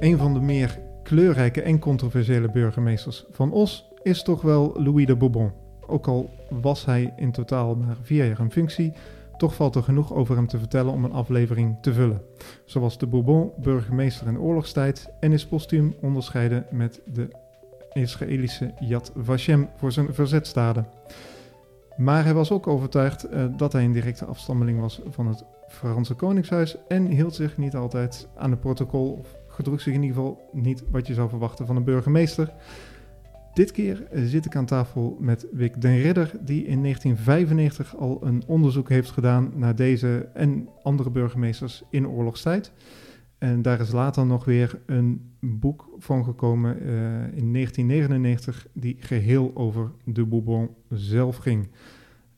Een van de meer kleurrijke en controversiële burgemeesters van Os is toch wel Louis de Bourbon. Ook al was hij in totaal maar vier jaar in functie, toch valt er genoeg over hem te vertellen om een aflevering te vullen. Zo was de Bourbon burgemeester in oorlogstijd en is postuum onderscheiden met de Israëlische Yad Vashem voor zijn verzetstaden. Maar hij was ook overtuigd uh, dat hij een directe afstammeling was van het Franse Koningshuis en hield zich niet altijd aan het protocol, of gedroeg zich in ieder geval niet wat je zou verwachten van een burgemeester. Dit keer zit ik aan tafel met Wick den Ridder, die in 1995 al een onderzoek heeft gedaan naar deze en andere burgemeesters in oorlogstijd. En daar is later nog weer een boek van gekomen uh, in 1999, die geheel over de Bourbon zelf ging.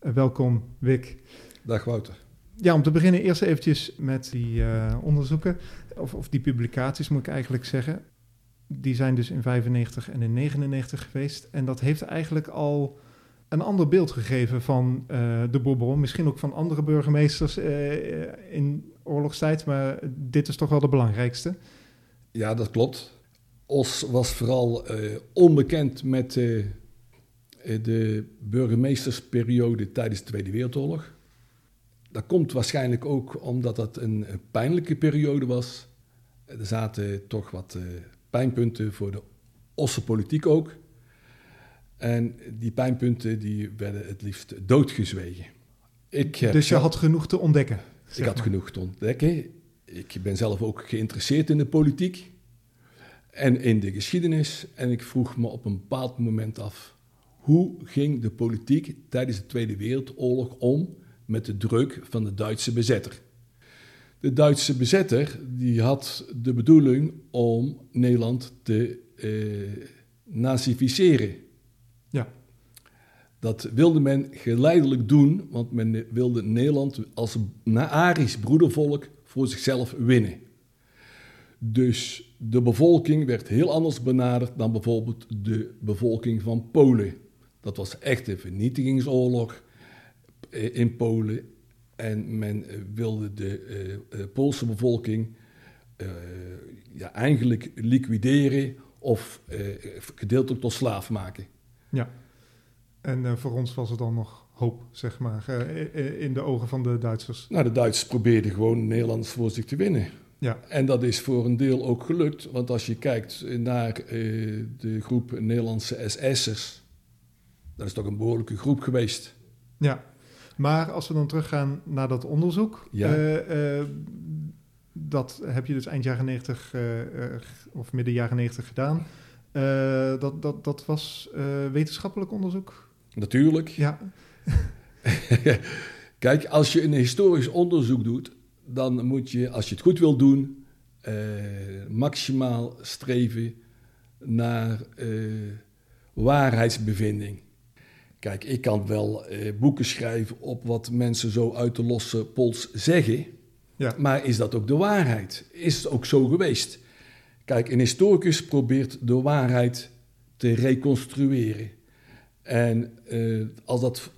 Uh, welkom, Wick. Dag Wouter. Ja, om te beginnen eerst eventjes met die uh, onderzoeken, of, die publicaties moet ik eigenlijk zeggen. Die zijn dus in 95 en in 99 geweest. En dat heeft eigenlijk al een ander beeld gegeven van uh, de Bourbon. Misschien ook van andere burgemeesters uh, in oorlogstijd, maar dit is toch wel de belangrijkste. Ja, dat klopt. Os was vooral onbekend met de burgemeestersperiode tijdens de Tweede Wereldoorlog. Dat komt waarschijnlijk ook omdat dat een, een pijnlijke periode was. Er zaten toch wat pijnpunten voor de Osse politiek ook. En die pijnpunten die werden het liefst doodgezwegen. Ik dus je had genoeg te ontdekken? Ik had genoeg te ontdekken. Ik ben zelf ook geïnteresseerd in de politiek en in de geschiedenis. En ik vroeg me op een bepaald moment af... hoe ging de politiek tijdens de Tweede Wereldoorlog om... met de druk van de Duitse bezetter? De Duitse bezetter die had de bedoeling om Nederland te eh, nazificeren ja. Dat wilde men geleidelijk doen, want men wilde Nederland als Arisch broedervolk voor zichzelf winnen. Dus de bevolking werd heel anders benaderd dan bijvoorbeeld de bevolking van Polen. Dat was echt een vernietigingsoorlog in Polen. En men wilde de uh, Poolse bevolking ja, eigenlijk liquideren of gedeeltelijk tot slaaf maken. Ja, en voor ons was er dan nog hoop, zeg maar, in de ogen van de Duitsers. Nou, de Duitsers probeerden gewoon Nederlands voor zich te winnen. Ja. En dat is voor een deel ook gelukt, want als je kijkt naar uh, de groep Nederlandse SS'ers, dat is toch een behoorlijke groep geweest. Ja, maar als we dan teruggaan naar dat onderzoek, ja. dat heb je dus eind jaren 90 of midden jaren 90 gedaan. Dat, dat, dat was wetenschappelijk onderzoek? Natuurlijk. Ja. Kijk, als je een historisch onderzoek doet, dan moet je, als je het goed wil doen, uh, maximaal streven naar waarheidsbevinding. Kijk, ik kan wel boeken schrijven op wat mensen zo uit de losse pols zeggen. Ja. Maar is dat ook de waarheid? Is het ook zo geweest? Kijk, een historicus probeert de waarheid te reconstrueren. En uh, als dat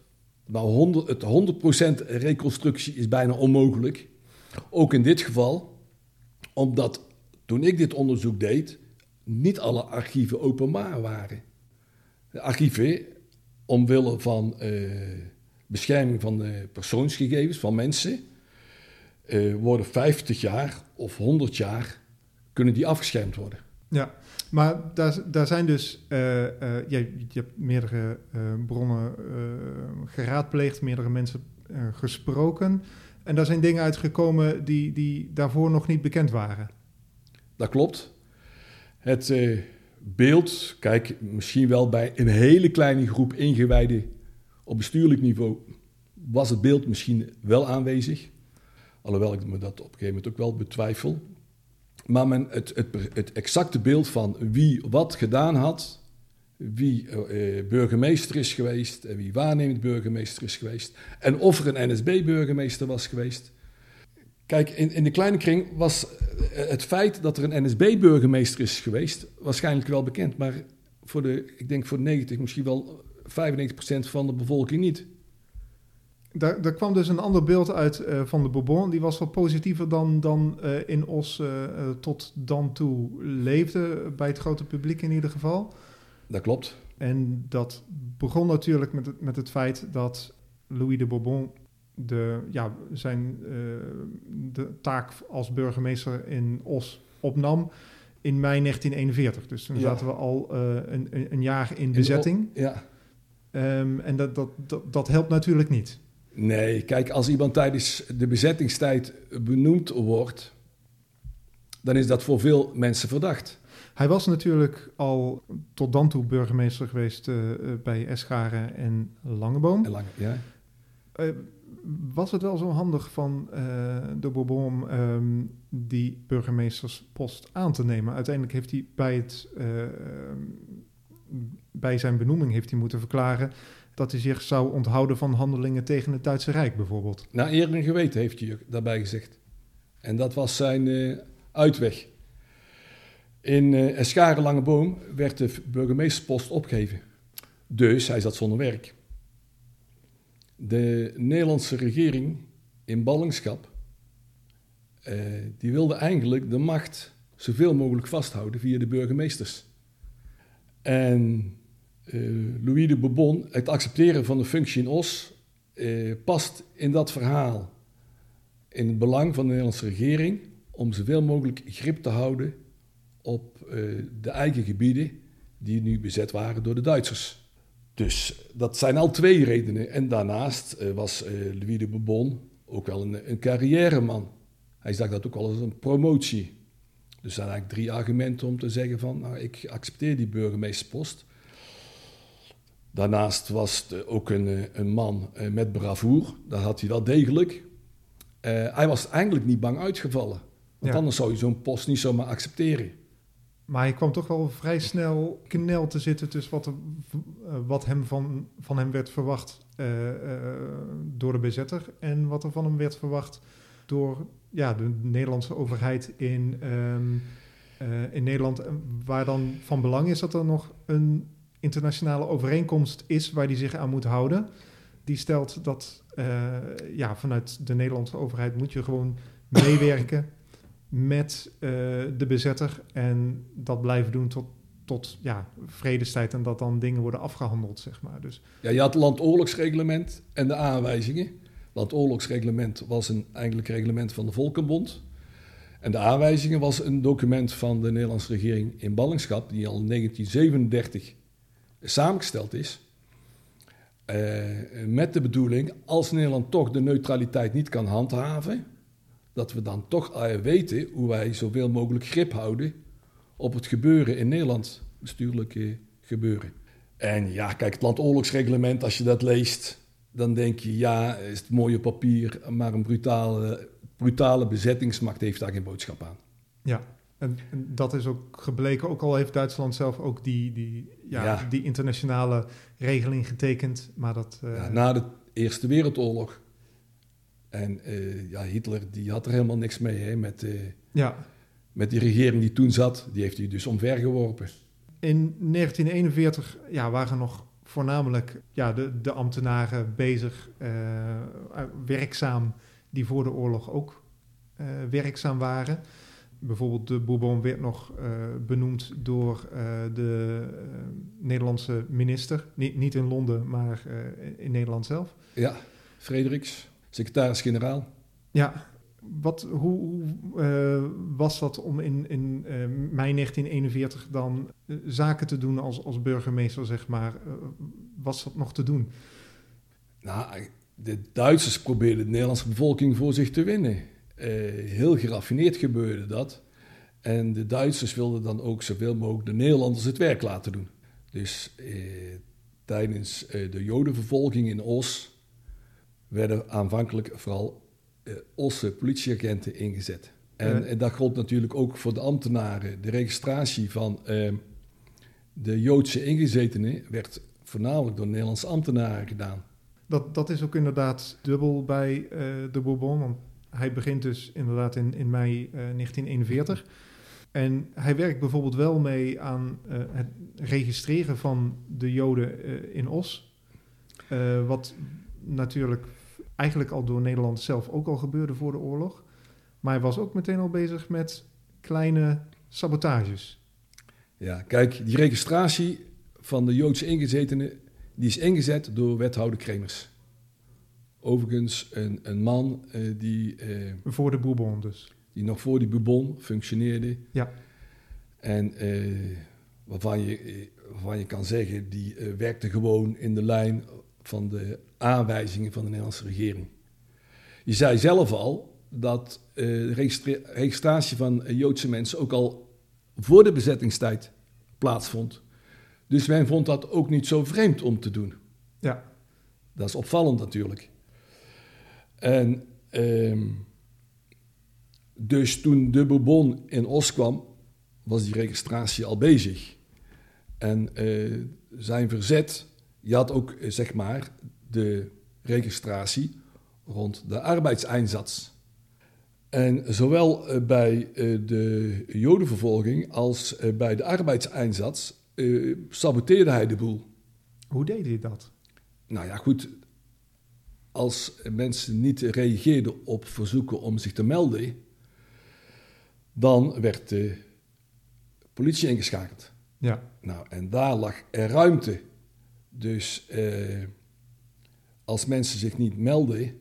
nou 100, het 100% reconstructie is bijna onmogelijk. Ook in dit geval, omdat toen ik dit onderzoek deed, niet alle archieven openbaar waren. De archieven, omwille van uh, bescherming van de persoonsgegevens van mensen, uh, worden 50 jaar of 100 jaar kunnen die afgeschermd worden. Ja, maar daar, daar zijn dus, uh, uh, je, je, hebt meerdere bronnen geraadpleegd, meerdere mensen gesproken. En daar zijn dingen uitgekomen die, die daarvoor nog niet bekend waren. Dat klopt. Het beeld, kijk, misschien wel bij een hele kleine groep ingewijden op bestuurlijk niveau, was het beeld misschien wel aanwezig. Alhoewel ik me dat op een gegeven moment ook wel betwijfel. Maar men, het, het, het, exacte beeld van wie wat gedaan had, wie uh, burgemeester is geweest en wie waarnemend burgemeester is geweest, en of er een NSB-burgemeester was geweest. Kijk, in, in de kleine kring was eh, het feit dat er een NSB-burgemeester is geweest waarschijnlijk wel bekend, maar voor de, ik denk voor 90, misschien wel 95% van de bevolking niet. Daar, daar kwam dus een ander beeld uit eh, van de Bourbon. Die was wat positiever dan, dan eh, in Os tot dan toe leefde, bij het grote publiek in ieder geval. Dat klopt. En dat begon natuurlijk met het, met het feit dat Louis de Bourbon de, ja, zijn eh, de taak als burgemeester in Os opnam in mei 1941. Dus toen Ja. zaten we al eh, een, een, jaar in bezetting. Ja. Ehm, en dat, dat, dat, dat helpt natuurlijk niet. Nee, kijk, als iemand tijdens de bezettingstijd benoemd wordt, dan is dat voor veel mensen verdacht. Hij was natuurlijk al tot dan toe burgemeester geweest eh, bij Escharen en Langeboom. En lang, ja. Eh, was het wel zo handig van eh, de Bourbon om ehm, die burgemeesterspost aan te nemen? Uiteindelijk heeft hij bij, het, eh, bij zijn benoeming heeft hij moeten verklaren dat hij zich zou onthouden van handelingen tegen het Duitse Rijk bijvoorbeeld. Naar eer en geweten heeft hij daarbij gezegd. En dat was zijn eh, uitweg. In uh, Escharen Langeboom werd de burgemeesterspost opgegeven. Dus hij zat zonder werk. De Nederlandse regering in ballingschap, eh, die wilde eigenlijk de macht zoveel mogelijk vasthouden via de burgemeesters. En eh, Louis de Bourbon, het accepteren van de functie in Os, eh, past in dat verhaal. In het belang van de Nederlandse regering om zoveel mogelijk grip te houden op eh, de eigen gebieden die nu bezet waren door de Duitsers. Dus dat zijn al twee redenen. En daarnaast eh, was eh, Louis de Bourbon ook wel een, een carrièreman. Hij zag dat ook al als een promotie. Dus zijn eigenlijk drie argumenten om te zeggen van, nou, ik accepteer die burgemeesterspost. Daarnaast was het ook een, eh, een man met bravoer. Dat had hij wel degelijk. Hij was eigenlijk niet bang uitgevallen. Want Ja. anders zou je zo'n post niet zomaar accepteren. Maar hij kwam toch wel vrij snel knel te zitten tussen wat, eh, wat hem van, van hem werd verwacht eh, eh, door de bezetter en wat er van hem werd verwacht door ja, de Nederlandse overheid in, ehm, eh, in Nederland. Waar dan van belang is dat er nog een internationale overeenkomst is waar hij zich aan moet houden. Die stelt dat ja, vanuit de Nederlandse overheid moet je gewoon meewerken met eh, de bezetter en dat blijven doen tot, tot ja, vredestijd en dat dan dingen worden afgehandeld, zeg maar. Dus Ja, je had het landoorlogsreglement en de aanwijzingen. Landoorlogsreglement was een eigenlijk reglement van de Volkenbond. En de aanwijzingen was een document van de Nederlandse regering in ballingschap, die al in 1937 samengesteld is. Eh, met de bedoeling, als Nederland toch de neutraliteit niet kan handhaven, dat we dan toch eh, weten hoe wij zoveel mogelijk grip houden op het gebeuren in Nederland, bestuurlijke gebeuren. En ja, kijk, het landoorlogsreglement, als je dat leest, dan denk je, ja, is het mooie papier, maar een brutale, brutale bezettingsmacht heeft daar geen boodschap aan. ja, en, en dat is ook gebleken, ook al heeft Duitsland zelf ook die, die, ja, Ja. die internationale regeling getekend, maar dat... eh, Ja, na de Eerste Wereldoorlog. En eh, ja, Hitler die had er helemaal niks mee hè, met, eh, ja, met die regering die toen zat. Die heeft hij dus omvergeworpen. In 1941 ja, waren nog voornamelijk ja, de, de ambtenaren bezig, eh, werkzaam, die voor de oorlog ook werkzaam waren. Bijvoorbeeld de Bourbon werd nog benoemd door de Nederlandse minister. Niet, niet in Londen, maar in Nederland zelf. Ja, Frederiks, secretaris-generaal. Ja, wat, hoe hoe, eh, was dat om in, in eh, mei 1941 dan eh, zaken te doen als, als burgemeester, zeg maar? Was dat nog te doen? Nou, de Duitsers probeerden de Nederlandse bevolking voor zich te winnen. Heel geraffineerd gebeurde dat. En de Duitsers wilden dan ook zoveel mogelijk de Nederlanders het werk laten doen. Dus tijdens de Jodenvervolging in Os werden aanvankelijk vooral eh, Osse politieagenten ingezet. En, en dat gold natuurlijk ook voor de ambtenaren. De registratie van eh, de Joodse ingezetenen werd voornamelijk door Nederlandse ambtenaren gedaan. Dat, dat is ook inderdaad dubbel bij eh, de Bourbon, want hij begint dus inderdaad in, in mei eh, 1941. En hij werkt bijvoorbeeld wel mee aan eh, het registreren van de Joden eh, in Os. Eh, wat natuurlijk eigenlijk al door Nederland zelf ook al gebeurde voor de oorlog. Maar hij was ook meteen al bezig met kleine sabotages. Ja, kijk, die registratie van de Joodse ingezetenen, die is ingezet door wethouder Kremers. Overigens een, een man uh, die... Uh, voor de Bourbon dus. Die nog voor die Bourbon functioneerde. Ja. En uh, waarvan, je, waarvan je kan zeggen, die werkte gewoon in de lijn van de aanwijzingen van de Nederlandse regering. Je zei zelf al dat de registratie van Joodse mensen ook al voor de bezettingstijd plaatsvond. Dus men vond dat ook niet zo vreemd om te doen. Ja. Dat is opvallend natuurlijk. En ehm, dus toen de Bourbon in Os kwam, was die registratie al bezig. En uh, zijn verzet, je had ook eh, zeg maar de registratie rond de arbeidseinsatz. En zowel eh, bij de jodenvervolging als bij de arbeidseinsatz saboteerde hij de boel. Hoe deed hij dat? Nou ja, goed, als mensen niet reageerden op verzoeken om zich te melden, dan werd de politie ingeschakeld. Ja. Nou, en daar lag er ruimte. Dus eh, als mensen zich niet melden,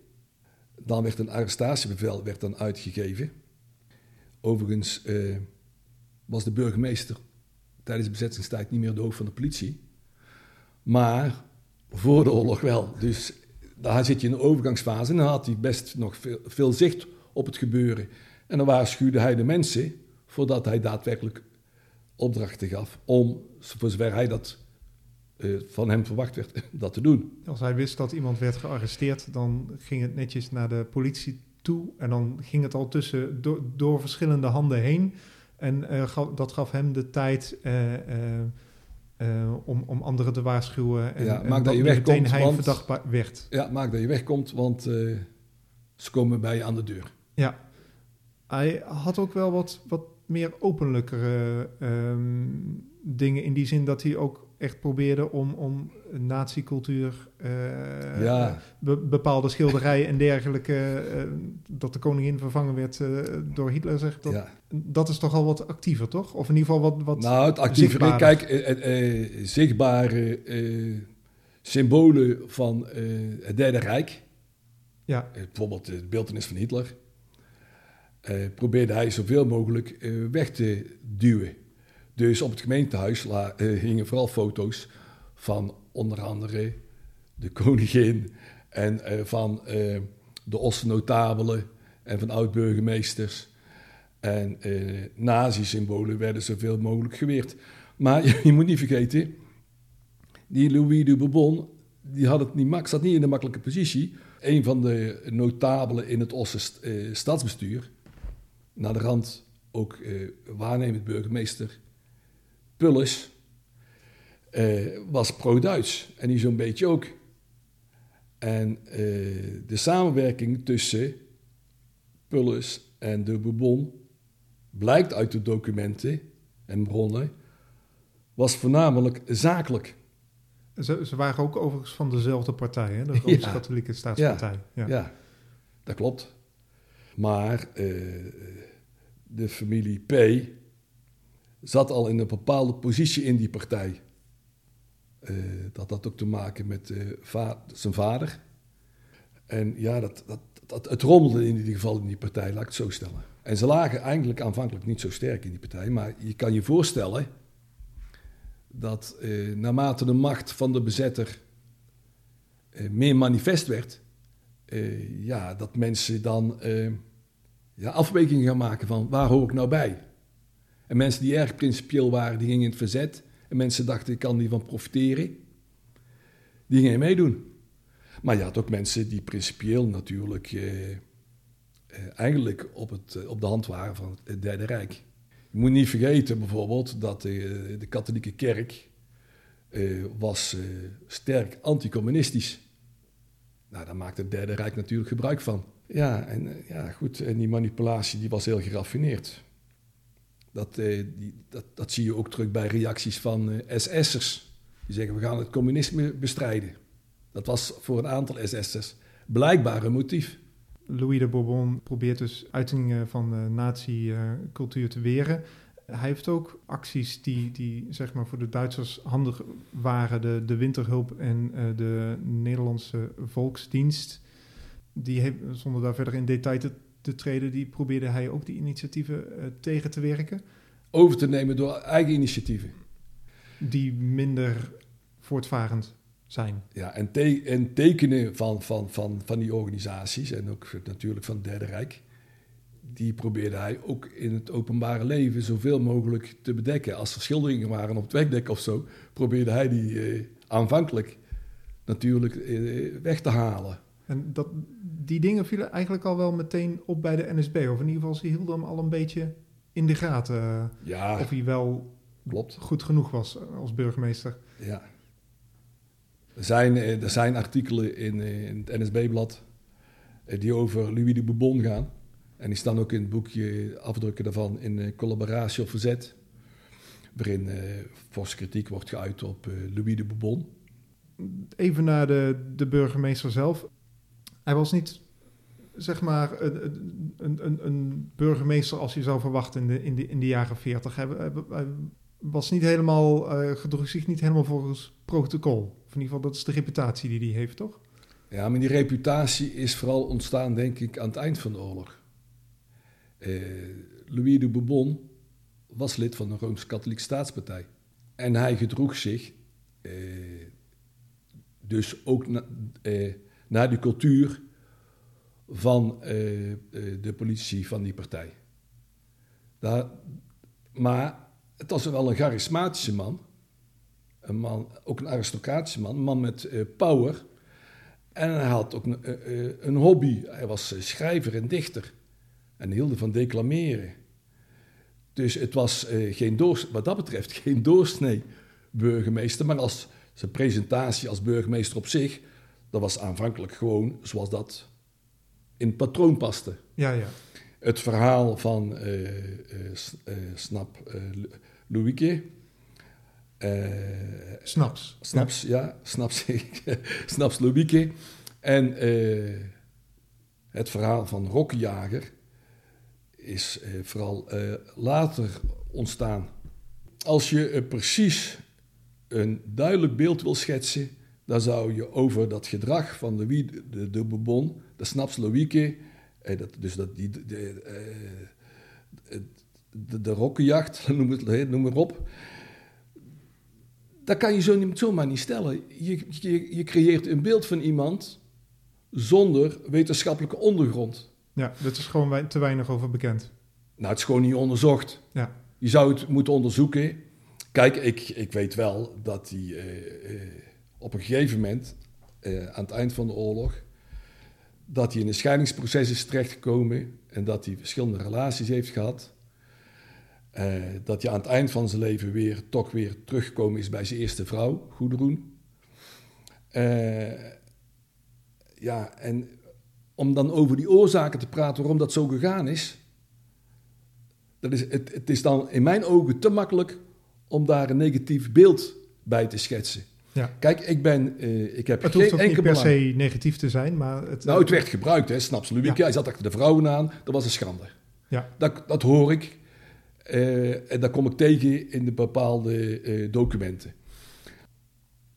dan werd een arrestatiebevel werd dan uitgegeven. Overigens eh, was de burgemeester tijdens de bezettingstijd niet meer de hoofd van de politie. Maar voor de oorlog wel. Dus daar zit je in een overgangsfase en dan had hij best nog veel, veel zicht op het gebeuren. En dan waarschuwde hij de mensen voordat hij daadwerkelijk opdrachten gaf om, voor zover hij dat van hem verwacht werd, dat te doen. Als hij wist dat iemand werd gearresteerd, dan ging het netjes naar de politie toe en dan ging het al tussen door, door verschillende handen heen. En uh, dat gaf hem de tijd uh, uh, om, om anderen te waarschuwen. En, ja, maak dat je wegkomt. hij want, verdacht werd. Ja, maak dat je wegkomt, want ze komen bij je aan de deur. Ja, hij had ook wel wat, wat meer openlijkere um, dingen in die zin dat hij ook echt probeerde om, om nazi-cultuur, uh, ja. be, bepaalde schilderijen en dergelijke, uh, dat de koningin vervangen werd uh, door Hitler, zeg dat, ja. dat is toch al wat actiever, toch? Of in ieder geval wat, wat Nou, het actievere, kijk, zichtbare symbolen van het Derde Rijk, ja. bijvoorbeeld de beeldenis van Hitler, probeerde hij zoveel mogelijk weg te duwen. Dus op het gemeentehuis uh, hingen vooral foto's van onder andere de koningin en uh, van uh, de Osse-notabelen en van oud-burgemeesters. En nazi-symbolen werden zoveel mogelijk geweerd. Maar je, je, moet niet vergeten, die Louis de Bourbon, die had het niet, zat niet in de makkelijke positie. Een van de notabelen in het Osse stadsbestuur, naar de rand ook waarnemend burgemeester Pulles uh, was pro-Duits en die zo'n beetje ook. En uh, de samenwerking tussen Pulles en de Bourbon blijkt uit de documenten en bronnen, was voornamelijk zakelijk. Ze, ze waren ook overigens van dezelfde partij, hè? de Rooms-Katholieke Staatspartij. Ja, ja. ja, dat klopt. Maar uh, de familie P zat al in een bepaalde positie in die partij. Uh, dat had ook te maken met va zijn vader. En ja, dat, dat, dat, het rommelde in ieder geval in die partij, laat ik het zo stellen. En ze lagen eigenlijk aanvankelijk niet zo sterk in die partij. Maar je kan je voorstellen dat uh, naarmate de macht van de bezetter meer manifest werd, ja, dat mensen dan ja, gaan maken van waar hoor ik nou bij? En mensen die erg principieel waren, die gingen in het verzet. En mensen dachten, ik kan hiervan profiteren. Die gingen meedoen. Maar je had ook mensen die principieel natuurlijk eh, eh, eigenlijk op, het, eh, op de hand waren van het Derde Rijk. Je moet niet vergeten bijvoorbeeld dat de, de katholieke kerk eh, was eh, sterk anticommunistisch. Nou, daar maakte het Derde Rijk natuurlijk gebruik van. Ja, en eh, ja, goed, en die manipulatie die was heel geraffineerd. Dat, eh, die, dat, dat, zie je ook terug bij reacties van eh, SS'ers. Die zeggen, we gaan het communisme bestrijden. Dat was voor een aantal SS'ers blijkbaar een motief. Louis de Bourbon probeert dus uitingen van de nazi-cultuur te weren. Hij heeft ook acties die, die zeg maar voor de Duitsers handig waren. De, de winterhulp en de Nederlandse volksdienst. Die heeft, zonder daar verder in detail te, te treden, die probeerde hij ook die initiatieven uh, tegen te werken. Over te nemen door eigen initiatieven. Die minder voortvarend zijn. Ja, en, te en tekenen van, van, van, van die organisaties en ook natuurlijk van het Derde Rijk die probeerde hij ook in het openbare leven zoveel mogelijk te bedekken. Als er schilderingen waren op het wegdek of zo, probeerde hij die eh, aanvankelijk natuurlijk eh, weg te halen. En dat, die dingen vielen eigenlijk al wel meteen op bij de NSB, of in ieder geval ze hielden hem al een beetje in de gaten. Ja, of hij wel klopt. goed genoeg was als burgemeester. Ja. Er zijn, eh, er zijn artikelen in, eh, in het NSB-blad eh, die over Louis de Bourbon gaan. En die staan ook in het boekje afdrukken daarvan in Collaboratie of Verzet. Waarin uh, forse kritiek wordt geuit op uh, Louis de Bourbon. Even naar de, de burgemeester zelf. Hij was niet, zeg maar, een, een, een burgemeester als je zou verwachten in de, in de, in de jaren 40. Hij, was niet helemaal, gedroeg zich niet helemaal volgens protocol. Of in ieder geval, dat is de reputatie die hij heeft, toch? Ja, maar die reputatie is vooral ontstaan, denk ik, aan het eind van de oorlog. Uh, Louis de Bourbon was lid van de Rooms-Katholieke Staatspartij. En hij gedroeg zich uh, dus ook naar de cultuur van de politie van die partij. Daar, maar het was wel een charismatische man. Een man, ook een aristocratische man, een man met power. En hij had ook een, een hobby. Hij was schrijver en dichter en hielden van declameren. Dus het was geen doors, wat dat betreft geen doorsnee burgemeester, maar als zijn presentatie als burgemeester op zich, dat was aanvankelijk gewoon zoals dat in het patroon paste. Ja, ja. Het verhaal van uh, uh, Snap Louieke. Snaps. Snaps, ja, ja Snaps, Snaps Louieke. En het verhaal van Rokkenjager is eh, vooral eh, later ontstaan. Als je eh, precies een duidelijk beeld wil schetsen, dan zou je over dat gedrag van de, de, de Bourbon, de Snaps eh, dat, dus dat, die, de, de, de, de rokkenjacht, noem, het, noem maar op. Dat kan je zo niet, zomaar niet stellen. Je, je, je creëert een beeld van iemand zonder wetenschappelijke ondergrond. Ja, dat is gewoon te weinig over bekend. Nou, het is gewoon niet onderzocht. Ja. Je zou het moeten onderzoeken. Kijk, ik, ik weet wel dat hij uh, uh, op een gegeven moment, uh, aan het eind van de oorlog, dat hij in een scheidingsproces is terechtgekomen en dat hij verschillende relaties heeft gehad. dat hij aan het eind van zijn leven weer toch weer teruggekomen is bij zijn eerste vrouw, Goedroen. ja, en om dan over die oorzaken te praten waarom dat zo gegaan is, dat is het, het is dan in mijn ogen te makkelijk om daar een negatief beeld bij te schetsen. Ja. Kijk, ik ben, uh, ik heb het hoeft ook niet per se negatief te zijn, maar... Het, nou, het werd gebruikt, hè, snap je? Ja. Hij zat achter de vrouwen aan, dat was een schande. Ja. Dat, dat hoor ik uh, en dat kom ik tegen in de bepaalde uh, documenten.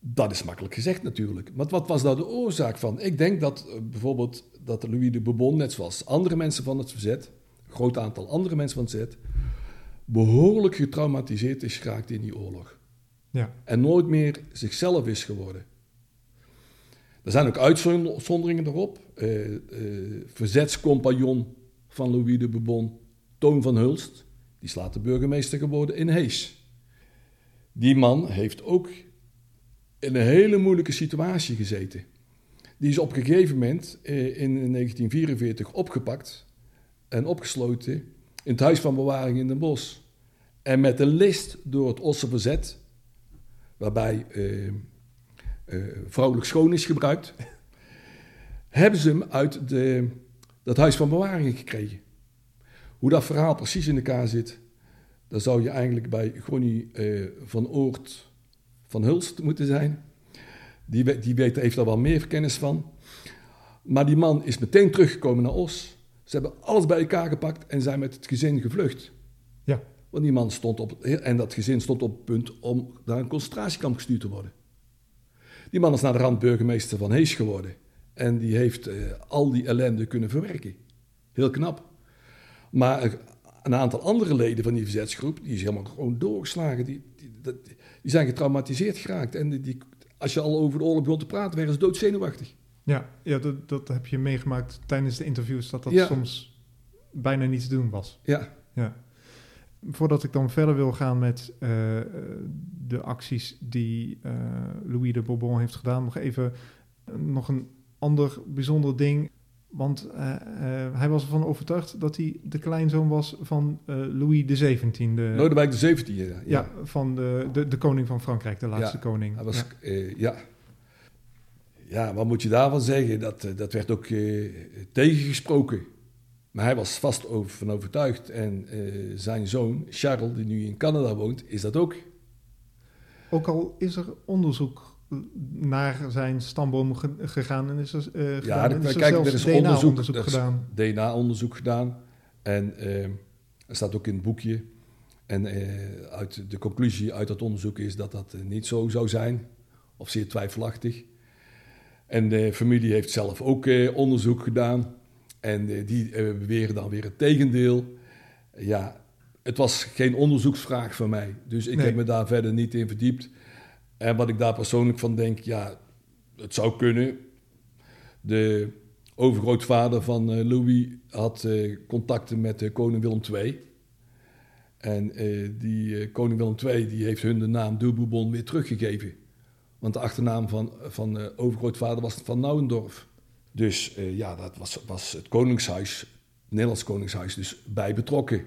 Dat is makkelijk gezegd natuurlijk. Maar wat was daar de oorzaak van? Ik denk dat bijvoorbeeld dat Louis de Bourbon, net zoals andere mensen van het verzet, een groot aantal andere mensen van het verzet, behoorlijk getraumatiseerd is geraakt in die oorlog. Ja. En nooit meer zichzelf is geworden. Er zijn ook uitzonderingen erop. Uh, uh, verzetscompagnon van Louis de Bourbon, Toon van Hulst, die is later burgemeester geworden in Hees. Die man heeft ook in een hele moeilijke situatie gezeten. Die is op een gegeven moment eh, in 1944 opgepakt en opgesloten in het Huis van Bewaring in Den Bosch. En met een list door het Osse Verzet, waarbij uh, uh, vrouwelijk schoon is gebruikt, hebben ze hem uit de, dat Huis van Bewaring gekregen. Hoe dat verhaal precies in elkaar zit, dan zou je eigenlijk bij Gronnie uh, van Oort van Hulst moeten zijn. Die, die weet, heeft daar wel meer kennis van. Maar die man is meteen teruggekomen naar Os. Ze hebben alles bij elkaar gepakt en zijn met het gezin gevlucht. Ja. Want die man stond op, en dat gezin stond op het punt om naar een concentratiekamp gestuurd te worden. Die man is naar de rand burgemeester van Hees geworden. En die heeft eh, al die ellende kunnen verwerken. Heel knap. Maar eh, een aantal andere leden van die verzetsgroep, die is helemaal gewoon doorgeslagen. Die, die, die zijn getraumatiseerd geraakt. En die, die- als je al over de oorlog begon te praten, werden ze doodzenuwachtig. Ja, ja dat, dat heb je meegemaakt tijdens de interviews, dat dat Ja. soms bijna niet te doen was. Ja, Ja. Voordat ik dan verder wil gaan met eh, de acties die eh, Louis de Bourbon heeft gedaan, nog even eh, nog een ander bijzonder ding. Want hij was ervan overtuigd dat hij de kleinzoon was van Louis XVII. De, Lodewijk de 17 ja. ja, van de, de, de koning van Frankrijk, de laatste Ja, koning. Hij was, ja. ja. ja, wat moet je daarvan zeggen? Dat, dat werd ook tegengesproken. Maar hij was vast over, van overtuigd. En eh, zijn zoon, Charles, die nu in Canada woont, is dat ook. Ook al is er onderzoek naar zijn stamboom ge- gegaan en is er, eh gedaan, en dat- is er kijk, er is DNA-onderzoek onderzoek- er gedaan. DNA-onderzoek gedaan. En er staat ook in het boekje. En uit de conclusie uit dat onderzoek is dat dat niet zo zou zijn. Of zeer twijfelachtig. En de familie heeft zelf ook onderzoek gedaan. En eh, die eh, beweren dan weer het tegendeel. Ja, het was geen onderzoeksvraag van mij. Dus ik Nee. heb me daar verder niet in verdiept. En wat ik daar persoonlijk van denk, ja, het zou kunnen. De overgrootvader van eh, Louis had contacten met koning Willem II. En die koning Willem II die heeft hun de naam de Bourbon weer teruggegeven. Want de achternaam van, van overgrootvader was van Nauwendorf. Dus eh, ja, dat was, was het koningshuis, het Nederlands koningshuis, dus bij betrokken.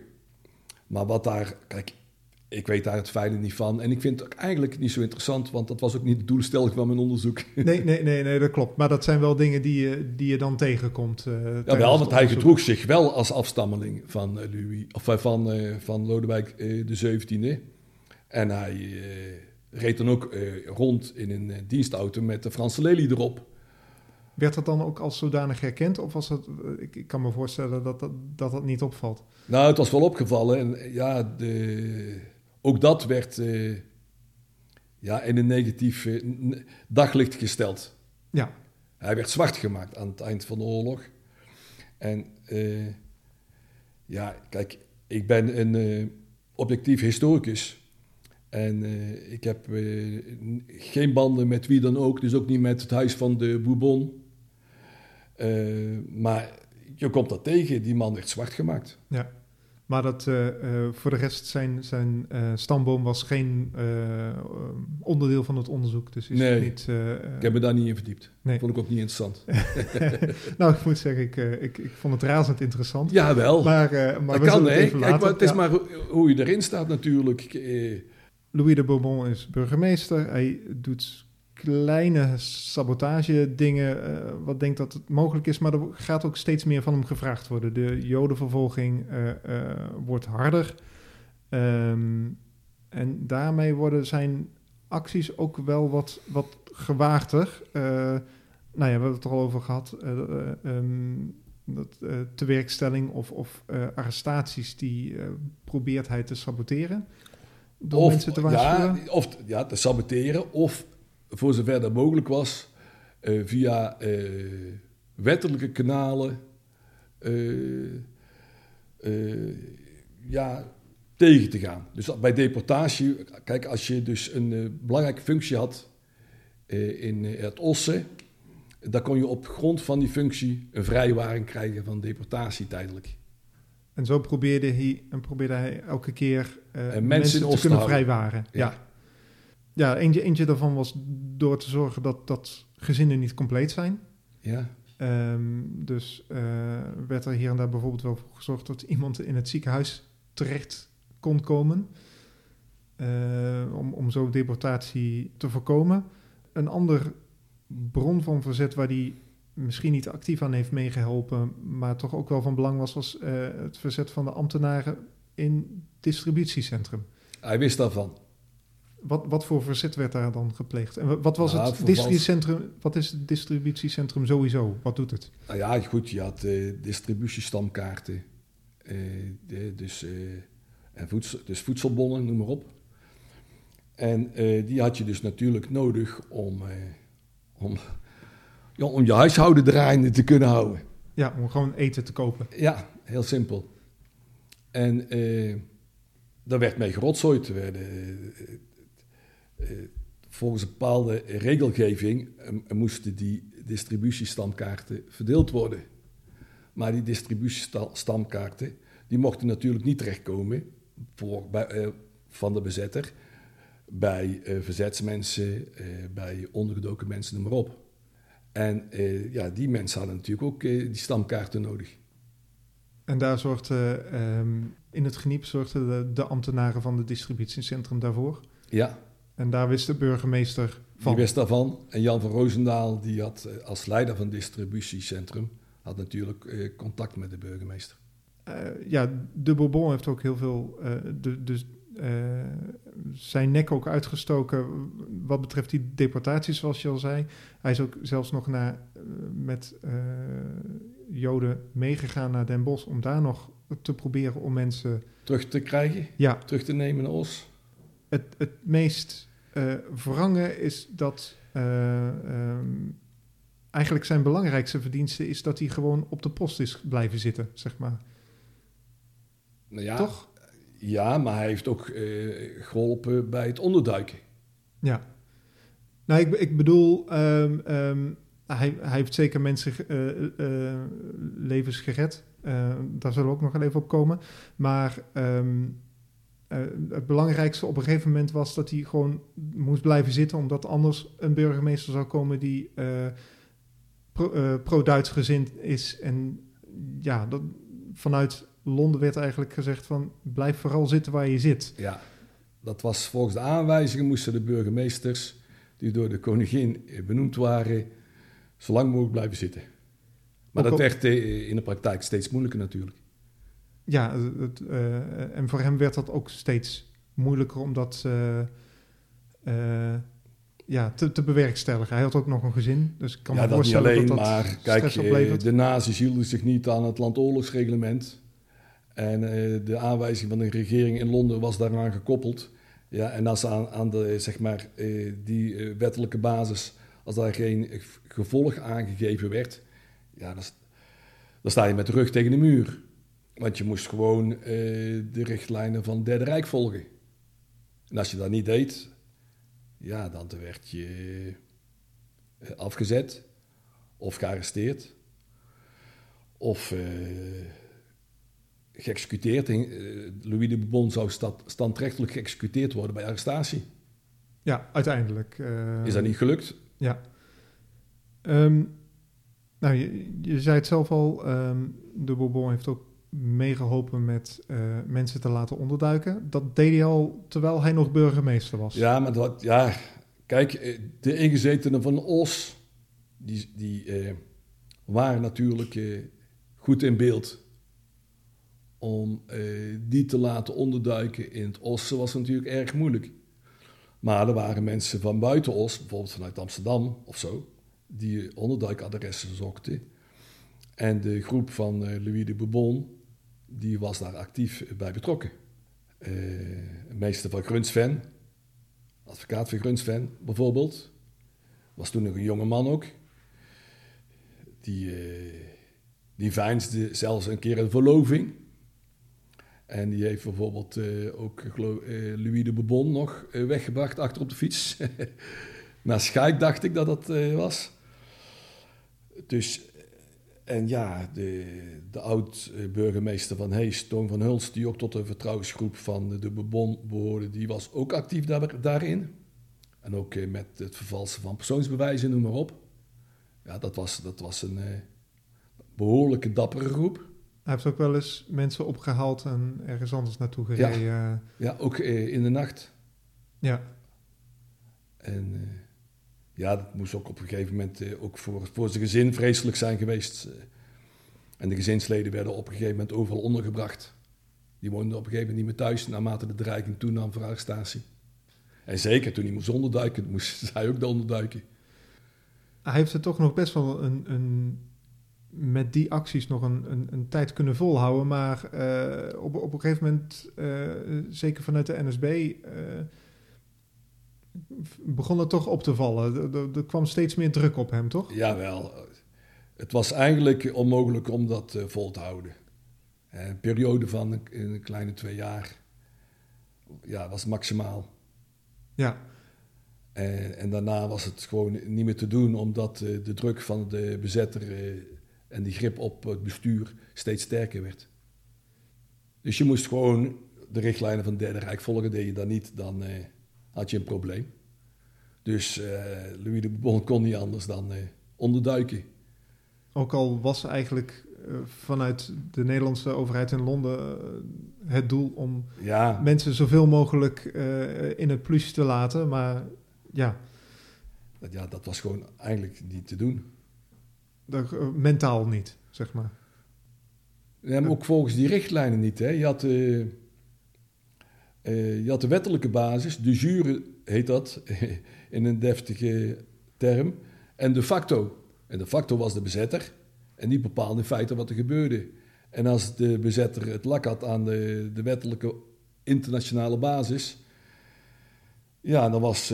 Maar wat daar, kijk, ik weet daar het fijne niet van. En ik vind het ook eigenlijk niet zo interessant, want dat was ook niet de doelstelling van mijn onderzoek. Nee, nee, nee, nee, dat klopt. Maar dat zijn wel dingen die je, die je dan tegenkomt. eh, Ja, wel, want hij gedroeg zich wel als afstammeling van eh, Louis, of van, van Lodewijk eh, de 17e. En hij reed dan ook rond in een dienstauto met de Franse lelie erop. Werd dat dan ook als zodanig herkend? Of was dat, eh, ik, ik kan me voorstellen dat dat, dat, dat niet opvalt. Nou, het was wel opgevallen. En ja, de, ook dat werd eh, ja, in een negatief eh, daglicht gesteld. Ja, Hij werd zwart gemaakt aan het eind van de oorlog. En ja, kijk, ik ben een objectief historicus. En ik heb geen banden met wie dan ook, dus ook niet met het huis van de Bourbon. Eh, maar je komt dat tegen, die man werd zwart gemaakt. ja. Maar dat, eh, eh, voor de rest zijn, zijn stamboom was geen onderdeel van het onderzoek. Dus is Nee. het niet... Ik heb me daar niet in verdiept. Nee. Vond ik ook niet interessant. nou, ik moet zeggen, ik, ik, ik vond het razend interessant. Maar, eh, maar dat kan hè. Kijk, maar het is Ja. maar hoe- je erin staat natuurlijk. Louis de Bourbon is burgemeester. Hij doet kleine sabotage dingen, eh, wat denkt dat het mogelijk is, maar er gaat ook steeds meer van hem gevraagd worden. De jodenvervolging eh, eh, wordt harder. Ehm, en daarmee worden zijn acties ook wel wat, wat gewaagder. Nou ja, we hebben het er al over gehad. eh, eh, ehm, dat, eh, tewerkstelling of, of arrestaties, die probeert hij te saboteren. Door mensen te waarschuwen. ja, of ja, te saboteren, of voor zover dat mogelijk was, eh, via eh, wettelijke kanalen eh, ja, tegen te gaan. Dus bij deportatie, kijk, als je dus een belangrijke functie had in het Ossen, dan kon je op grond van die functie een vrijwaring krijgen van deportatie tijdelijk. En zo probeerde hij, en probeerde hij elke keer mensen te kunnen vrijwaren. Ja, Ja. Ja. eentje, eentje daarvan was door te zorgen dat, dat gezinnen niet compleet zijn. Ja, Ehm, dus eh, werd er hier en daar bijvoorbeeld wel voor gezorgd dat iemand in het ziekenhuis terecht kon komen. eh, om, om zo deportatie te voorkomen. Een ander bron van verzet waar die misschien niet actief aan heeft meegeholpen, maar toch ook wel van belang was, was eh, het verzet van de ambtenaren in distributiecentrum. hij wist daarvan. Wat, wat voor verzet werd daar dan gepleegd? En wat was Nou, het distributiecentrum? Wat is het distributiecentrum sowieso? Wat doet het? Nou ja, goed, je had eh, distributiestamkaarten. eh, de- dus, eh, en voedsel, dus voedselbonnen, noem maar op. En die had je dus natuurlijk nodig om, om, ja, om je huishouden draaiende te kunnen houden. Ja, om gewoon eten te kopen. Ja, heel simpel. En daar werd mee gerotzooid. Er werden, volgens een bepaalde regelgeving eh, moesten die distributiestamkaarten verdeeld worden. Maar die distributiestamkaarten die mochten natuurlijk niet terechtkomen voor, bij, eh, van de bezetter bij eh, verzetsmensen, eh, bij ondergedoken mensen, noem maar op. En eh, ja, die mensen hadden natuurlijk ook eh, die stamkaarten nodig. En daar zorgde ehm, in het geniep zorgden de, de ambtenaren van het distributiecentrum daarvoor. Ja, En daar wist de burgemeester van. die wist daarvan. En Jan van Roosendaal, die had eh, als leider van het distributiecentrum, had natuurlijk eh, contact met de burgemeester. Eh, ja, de Bourbon heeft ook heel veel. eh, de, dus, zijn nek ook uitgestoken wat betreft die deportaties, zoals je al zei. Hij is ook zelfs nog naar, met Joden meegegaan naar Den Bosch om daar nog te proberen om mensen. Terug te krijgen, Ja, terug te nemen naar Os. het, het meest wrange is dat. eh, ehm, eigenlijk zijn belangrijkste verdienste is dat hij gewoon op de post is blijven zitten, zeg maar. Nou ja, Toch? Ja, maar hij heeft ook eh, geholpen bij het onderduiken. Ja. Nou, ik, ik bedoel, ehm, ehm, hij, hij heeft zeker mensen levens gered. Daar zullen we ook nog wel even op komen. Maar eh, het belangrijkste op een gegeven moment was dat hij gewoon moest blijven zitten, omdat anders een burgemeester zou komen die eh, pro- eh, pro-Duits gezind is. En ja, dat, vanuit Londen werd eigenlijk gezegd van blijf vooral zitten waar je zit. Ja, dat was volgens de aanwijzingen moesten de burgemeesters die door de koningin benoemd waren, zo lang mogelijk blijven zitten. Maar Ook dat werd in de praktijk steeds moeilijker natuurlijk. Ja, het, eh, en voor hem werd dat ook steeds moeilijker om dat eh, ja, te, te bewerkstelligen. Hij had ook nog een gezin, dus ik kan ja, me dat voorstellen alleen, dat dat maar kijk, eh, oplevert. de nazi's hielden zich niet aan het landoorlogsreglement. En de aanwijzing van de regering in Londen was daaraan gekoppeld. Ja, en als aan, aan de, zeg maar, die wettelijke basis, als daar geen gevolg aangegeven werd, ja, dan sta je met de rug tegen de muur. Want je moest gewoon eh, de richtlijnen van het Derde Rijk volgen. En als je dat niet deed, ja, dan werd je eh, afgezet of gearresteerd of eh, geëxecuteerd. Louis de Bourbon zou sta- standrechtelijk geëxecuteerd worden bij arrestatie. Ja, uiteindelijk. Is dat niet gelukt? Ja. Ehm, nou, je, je zei het zelf al, ehm, de Bourbon heeft ook meegeholpen met eh, mensen te laten onderduiken. Dat deed hij al terwijl hij nog burgemeester was. Ja, maar dat, ja, kijk, eh, de ingezetenen van Os, die, die eh, waren natuurlijk goed in beeld. Om die te laten onderduiken in het Ossen was natuurlijk erg moeilijk. Maar er waren mensen van buiten Os, bijvoorbeeld vanuit Amsterdam of zo, die onderduikadressen zochten. En de groep van Louis de Bourbon, die was daar actief bij betrokken. Eh meester van Grunsven, advocaat van Grunsven bijvoorbeeld, was toen nog een jonge man ook. Die, eh, die veinsde zelfs een keer een verloving. En die heeft bijvoorbeeld eh, ook Louis de Bourbon nog weggebracht achter op de fiets. Naar Schaik dacht ik dat dat was. Dus, en ja, de, de oud-burgemeester van Hees, Toon van Hulst, die ook tot de vertrouwensgroep van de Bourbon behoorde, die was ook actief daar, daarin. En ook eh, met het vervalsen van persoonsbewijzen, noem maar op. Ja, dat was, dat was een eh, behoorlijke dappere groep. Hij heeft ook wel eens mensen opgehaald en ergens anders naartoe gereden. Ja. Ja, ook eh, in de nacht. ja. En ja, dat moest ook op een gegeven moment eh, ook voor, voor zijn gezin vreselijk zijn geweest. eh. en de gezinsleden werden op een gegeven moment overal ondergebracht. Die woonden op een gegeven moment niet meer thuis, naarmate de dreiging toenam voor arrestatie. En zeker toen hij moest onderduiken, moest hij ook onderduiken. Hij heeft het toch nog best wel een, een met die acties nog een, een, tijd kunnen volhouden. Maar uh, op, op een gegeven moment, zeker vanuit de NSB, begon het toch op te vallen. Er, er, kwam steeds meer druk op hem, toch? Jawel. Het was eigenlijk onmogelijk om dat vol te houden. Een periode van een, een kleine twee jaar ja, was maximaal. Ja. En, en, daarna was het gewoon niet meer te doen, omdat de druk van de bezetter en die grip op het bestuur steeds sterker werd. Dus je moest gewoon de richtlijnen van het Derde Rijk volgen. Deed je dat niet, dan eh, had je een probleem. Dus uh, Louis de Bourbon kon niet anders dan uh, onderduiken. Ook al was eigenlijk vanuit de Nederlandse overheid in Londen het doel om ja. mensen zoveel mogelijk in het plus te laten. Maar ja. ja, dat was gewoon eigenlijk niet te doen. Eh, mentaal niet, zeg maar. Ja, maar ook volgens die richtlijnen niet. Hè. Je, had, uh, je had de wettelijke basis, de jure heet dat in een deftige term, en de facto. En de facto was de bezetter en die bepaalde in feite wat er gebeurde. En als de bezetter het lak had aan de, de wettelijke internationale basis, ja, dan was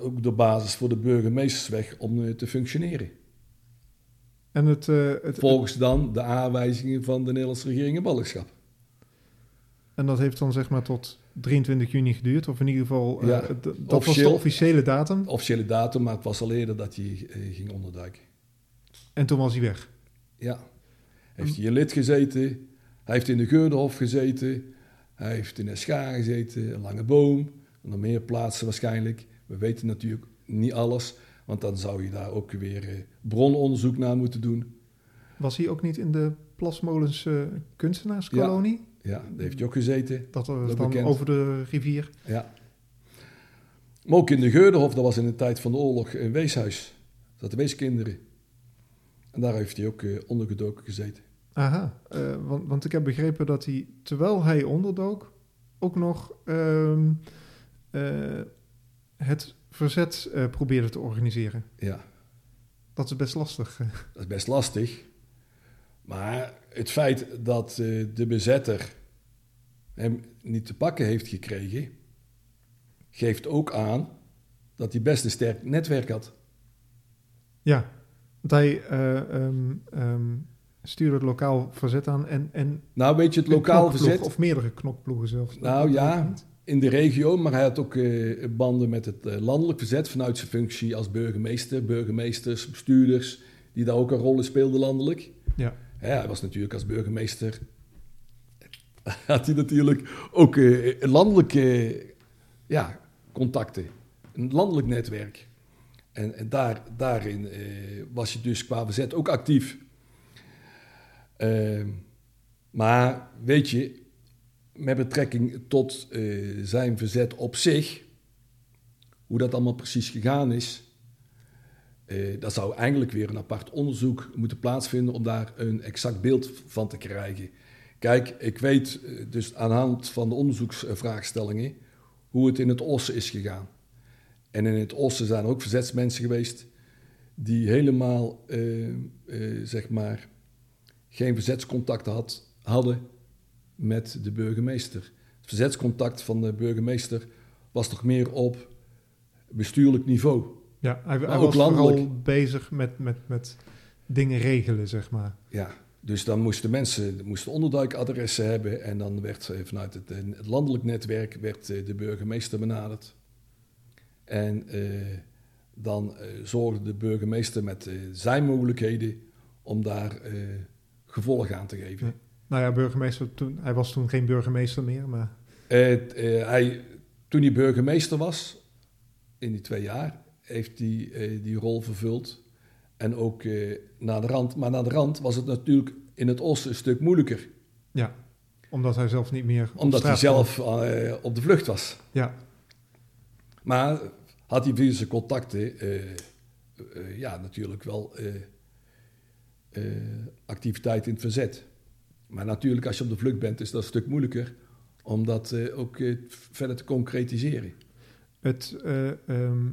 ook de basis voor de burgemeesters weg om te functioneren. En het, uh, het, Volgens dan de aanwijzingen van de Nederlandse regering en ballingschap. En dat heeft dan zeg maar tot 23 juni geduurd, of in ieder geval, uh, dat was de officiële datum? Officiële datum, maar het was al eerder dat hij uh, ging onderduiken. En toen was hij weg? Ja. Heeft hij in lid gezeten, hij heeft in de Geurdenhof gezeten, hij heeft in Escha gezeten, een lange boom, nog meer plaatsen waarschijnlijk. We weten natuurlijk niet alles. Want dan zou je daar ook weer eh, brononderzoek naar moeten doen. Was hij ook niet in de Plasmolens kunstenaarskolonie? Ja, daar heeft hij ook gezeten. Dat was dan over de rivier. Ja. Maar ook in de Geurdenhof, dat was in de tijd van de oorlog een weeshuis. Dat zaten weeskinderen. En daar heeft hij ook uh, ondergedoken gezeten. Aha, uh, want, want ik heb begrepen dat hij, terwijl hij onderdook, ook nog uh, het verzet probeerde te organiseren. Ja. Dat is best lastig. Dat is best lastig. Maar het feit dat de bezetter hem niet te pakken heeft gekregen, geeft ook aan dat hij best een sterk netwerk had. Ja, want hij uh, um, um, stuurde het lokaal verzet aan en... en nou, weet je, het lokaal verzet... Of meerdere knokploegen zelfs. Nou ja, in de regio, maar hij had ook uh, banden met het uh, landelijk verzet vanuit zijn functie als burgemeester, burgemeesters, bestuurders, die daar ook een rol in speelden landelijk. Ja. ja hij was natuurlijk als burgemeester, had hij natuurlijk ook uh, landelijke ja, contacten, een landelijk netwerk. En, en daar, daarin was je dus qua verzet ook actief. Ehm, maar weet je, met betrekking tot zijn verzet op zich, hoe dat allemaal precies gegaan is, uh, daar zou eigenlijk weer een apart onderzoek moeten plaatsvinden om daar een exact beeld van te krijgen. Kijk, ik weet uh, dus aan de hand van de onderzoeksvraagstellingen hoe het in het Ossen is gegaan. En in het Ossen zijn er ook verzetsmensen geweest die helemaal, zeg maar, geen verzetscontact had, hadden met de burgemeester. Het verzetscontact van de burgemeester was toch meer op bestuurlijk niveau. Ja, hij, hij was landelijk. bezig met, met, met dingen regelen, zeg maar. Ja, dus dan moesten mensen moesten onderduikadressen hebben en dan werd eh, vanuit het, het landelijk netwerk werd eh, de burgemeester benaderd. En eh, dan zorgde de burgemeester met zijn mogelijkheden om daar gevolg aan te geven. Ja. Nou ja, burgemeester toen, hij was toen geen burgemeester meer, maar... Uh, uh, hij, toen hij burgemeester was, in die twee jaar, heeft hij uh, die rol vervuld. En ook naar de rand. Maar naar de rand was het natuurlijk in het oosten een stuk moeilijker. Ja, omdat hij zelf niet meer... Omdat hij zelf op de vlucht was. Ja. Maar had hij via zijn contacten ja, natuurlijk wel activiteit in het verzet. Maar natuurlijk, als je op de vlucht bent, is dat een stuk moeilijker om dat ook verder te concretiseren. Het, eh, ehm,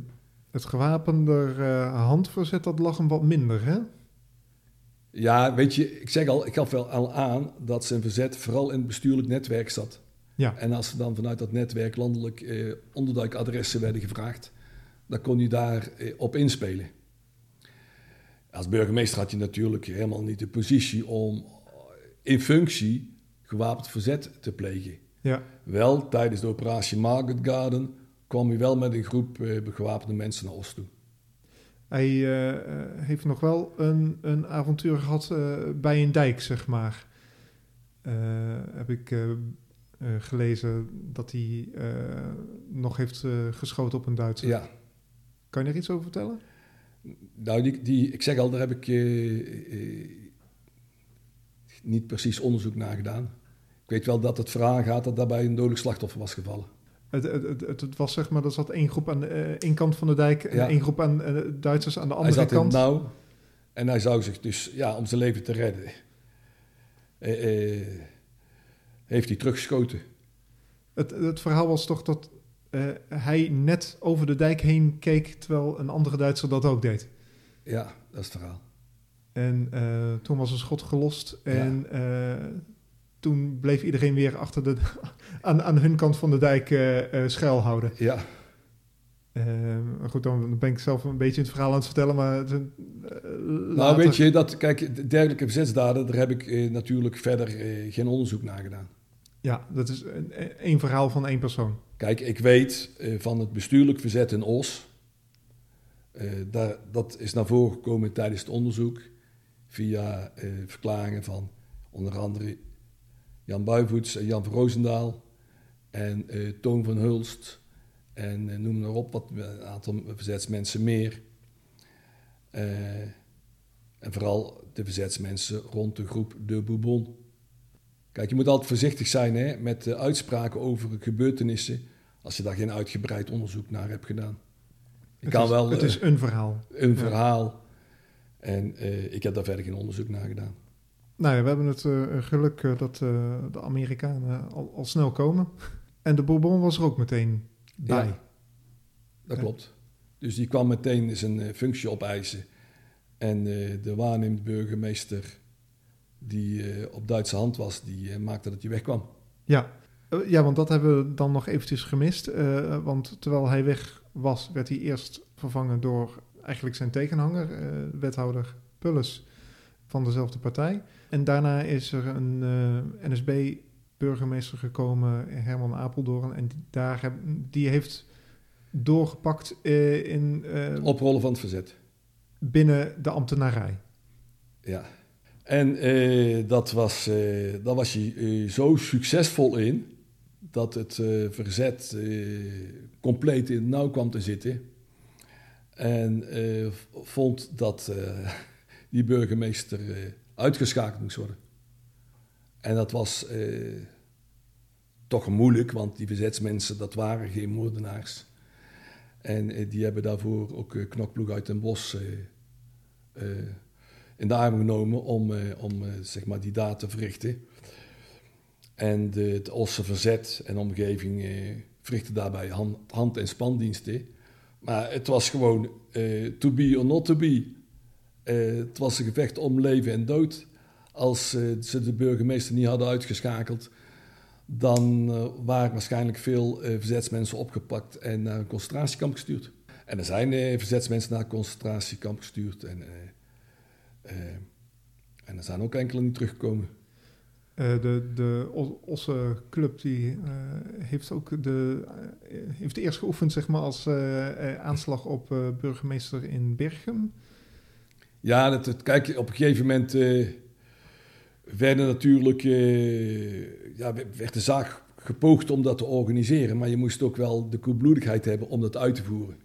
het gewapende eh, handverzet, dat lag hem wat minder, hè? Ja, weet je, ik zeg al, ik gaf wel al aan dat zijn verzet vooral in het bestuurlijk netwerk zat. Ja. En als er dan vanuit dat netwerk landelijk eh, onderduikadressen werden gevraagd, dan kon je daar eh, op inspelen. Als burgemeester had je natuurlijk helemaal niet de positie om in functie gewapend verzet te plegen. Ja. Wel, tijdens de operatie Market Garden kwam hij wel met een groep eh, gewapende mensen naar Oost toe. Hij eh, eh, heeft nog wel een, een avontuur gehad eh, bij een dijk, zeg maar. Heb ik gelezen dat hij nog heeft geschoten op een Duitser. Ja, Kan je er iets over vertellen? nou, die, die, ik zeg al, daar heb ik niet precies onderzoek naar gedaan. Ik weet wel dat het verhaal gaat dat daarbij een dodelijk slachtoffer was gevallen. Het, het, het, het- het was zeg maar, er zat één groep aan de eh, één kant van de dijk en Ja. één groep aan eh, Duitsers aan de Hij andere zat kant. nauw en hij zou zich dus, ja, om zijn leven te redden, eh, heeft hij teruggeschoten. Het, het verhaal was toch dat hij net over de dijk heen keek, terwijl een andere Duitser dat ook deed. Ja, dat is het verhaal. En toen was een schot gelost en toen bleef iedereen weer achter de, aan, aan hun kant van de dijk eh eh, schuilhouden. Ja, Eh, maar goed, dan ben ik zelf een beetje het verhaal aan het vertellen, maar het, eh, nou weet je, dat, kijk, de dergelijke verzetsdaden, daar heb ik natuurlijk verder geen onderzoek naar gedaan. Ja, dat is een- één verhaal van één persoon. Kijk, ik weet van het bestuurlijk verzet in Os. eh, daar, dat is naar voren gekomen tijdens het onderzoek. Via verklaringen van onder andere Jan Buivoets en Jan van Roosendaal. En eh, Toon van Hulst. En eh, noem maar op, wat, een aantal verzetsmensen meer. Eh, en vooral de verzetsmensen rond de groep De Bourbon. Kijk, je moet altijd voorzichtig zijn hè, met uitspraken over gebeurtenissen als je daar geen uitgebreid onderzoek naar hebt gedaan. Ik Het kan is, wel het is een verhaal. een ja. verhaal en ik heb daar verder geen onderzoek naar gedaan. Nou ja, we hebben het eh, geluk eh, dat eh, de Amerikanen al, al snel komen. En de Bourbon was er ook meteen bij. Ja. Dat Ja. klopt. Dus die kwam meteen zijn functie opeisen. En de waarnemend burgemeester, die op Duitse hand was, die maakte dat hij wegkwam. Ja. Ja, want dat hebben we dan nog eventjes gemist. Want terwijl hij weg was, werd hij eerst vervangen door eigenlijk zijn tegenhanger, wethouder Pulles van dezelfde partij. En daarna is er een eh, NSB-burgemeester gekomen, Herman Apeldoorn. En die, daar heb, die heeft doorgepakt eh, in, eh, Oprollen van het verzet. binnen de ambtenarij. Ja. En dat was, daar was hij zo succesvol in dat het verzet compleet in het nauw kwam te zitten. En vond dat die burgemeester eh, uitgeschakeld moest worden. En dat was eh, toch moeilijk, want die verzetsmensen, dat waren geen moordenaars. En eh, die hebben daarvoor ook knokploeg uit Den eh, in de arm genomen om, om zeg maar die daad te verrichten. En het Osse Verzet en omgeving verrichtte daarbij hand, hand- en spandiensten. Maar het was gewoon to be or not to be. Eh, het was een gevecht om leven en dood. Als eh, ze de burgemeester niet hadden uitgeschakeld, dan eh, waren waarschijnlijk veel verzetsmensen opgepakt en naar een concentratiekamp gestuurd. En er zijn verzetsmensen naar een concentratiekamp gestuurd. En, en er zijn ook enkele niet teruggekomen. De, de Osse Club die, heeft ook de, eh, heeft eerst geoefend zeg maar, als aanslag op burgemeester in Berchem. Ja, dat, het, kijk, op een gegeven moment eh, werden natuurlijk, eh, ja, werd de zaak gepoogd om dat te organiseren, maar je moest ook wel de koelbloedigheid hebben om dat uit te voeren.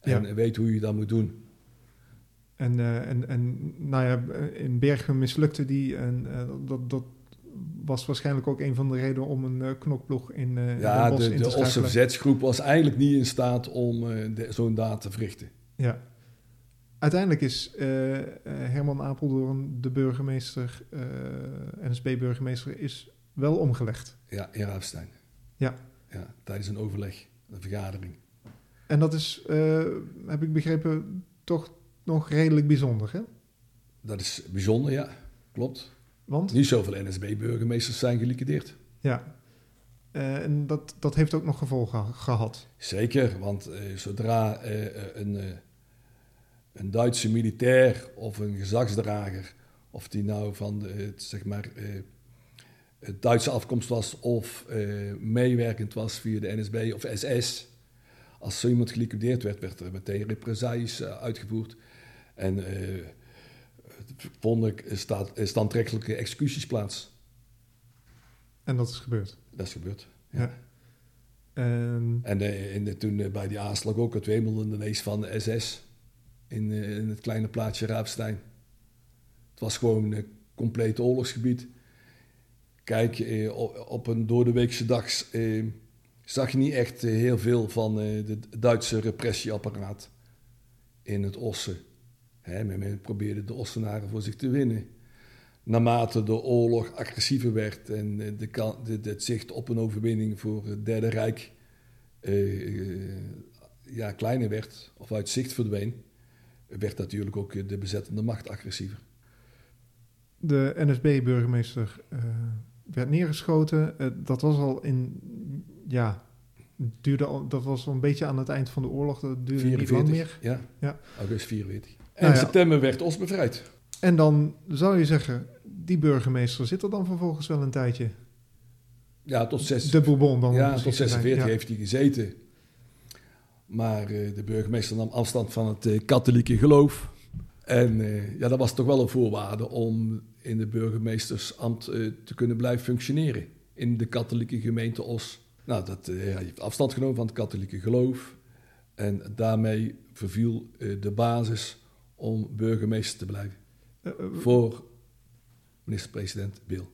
En Ja. weet hoe je dat moet doen. En, eh, en, en nou ja, in Berchem mislukte die. En eh, dat, dat was waarschijnlijk ook een van de redenen om een eh, knokploeg in, eh Ja, Bosch de, in te de Osse verzetsgroep was eigenlijk niet in staat om eh, de- zo'n daad te verrichten. Ja. Uiteindelijk is eh, eh, Herman Apeldoorn, de burgemeester, eh, NSB-burgemeester, is wel omgelegd. Ja, in Raafstein. Ja. ja. Tijdens een overleg, een vergadering. En dat is, heb ik begrepen, toch nog redelijk bijzonder, hè? Dat is bijzonder, ja. Klopt. Want? Niet zoveel NSB-burgemeesters zijn geliquideerd. Ja. En dat, dat heeft ook nog gevolgen gehad. Zeker, want zodra een, een Duitse militair of een gezagsdrager, of die nou van de, het, zeg maar, eh, het Duitse afkomst was of eh, meewerkend was via de NSB of SS, als zo iemand geliquideerd werd, werd er meteen represailles eh, uitgevoerd. En vonden staat standrechtelijke executies plaats. En dat is gebeurd. Dat is gebeurd. Ja. En, En toen bij die aanslag ook het wemelende nees van de SS in, eh, in het kleine plaatsje Raapstein. Het was gewoon een compleet oorlogsgebied. Kijk, eh, op, een doordeweekse dag eh, zag je niet echt heel veel van de Duitse repressieapparaat in het Ossen. Hè, men, probeerde de Ossenaren voor zich te winnen. Naarmate de oorlog agressiever werd en de, de, het zicht op een overwinning voor het Derde Rijk eh, ja, kleiner werd of uit zicht verdween, werd natuurlijk ook de bezettende macht agressiever. de NSB-burgemeester eh, werd neergeschoten. Eh, dat was al in, ja, duurde al, dat was al een beetje aan het eind van de oorlog. Dat duurde niet lang meer. Ja, Ja. augustus 44. En Nou in ja. september werd Os bevrijd. En dan zou je zeggen, die burgemeester zit er dan vervolgens wel een tijdje. Ja, tot, zes, De Bourbon dan. ja, tot te zijn. 46 Ja. heeft hij gezeten. Maar eh, de burgemeester nam afstand van het eh, katholieke geloof. En eh, ja, dat was toch wel een voorwaarde om in de burgemeestersambt te kunnen blijven functioneren. In de katholieke gemeente Os. Nou, dat, eh, hij heeft afstand genomen van het katholieke geloof. En daarmee verviel de basis om burgemeester te blijven. Voor minister-president Bill.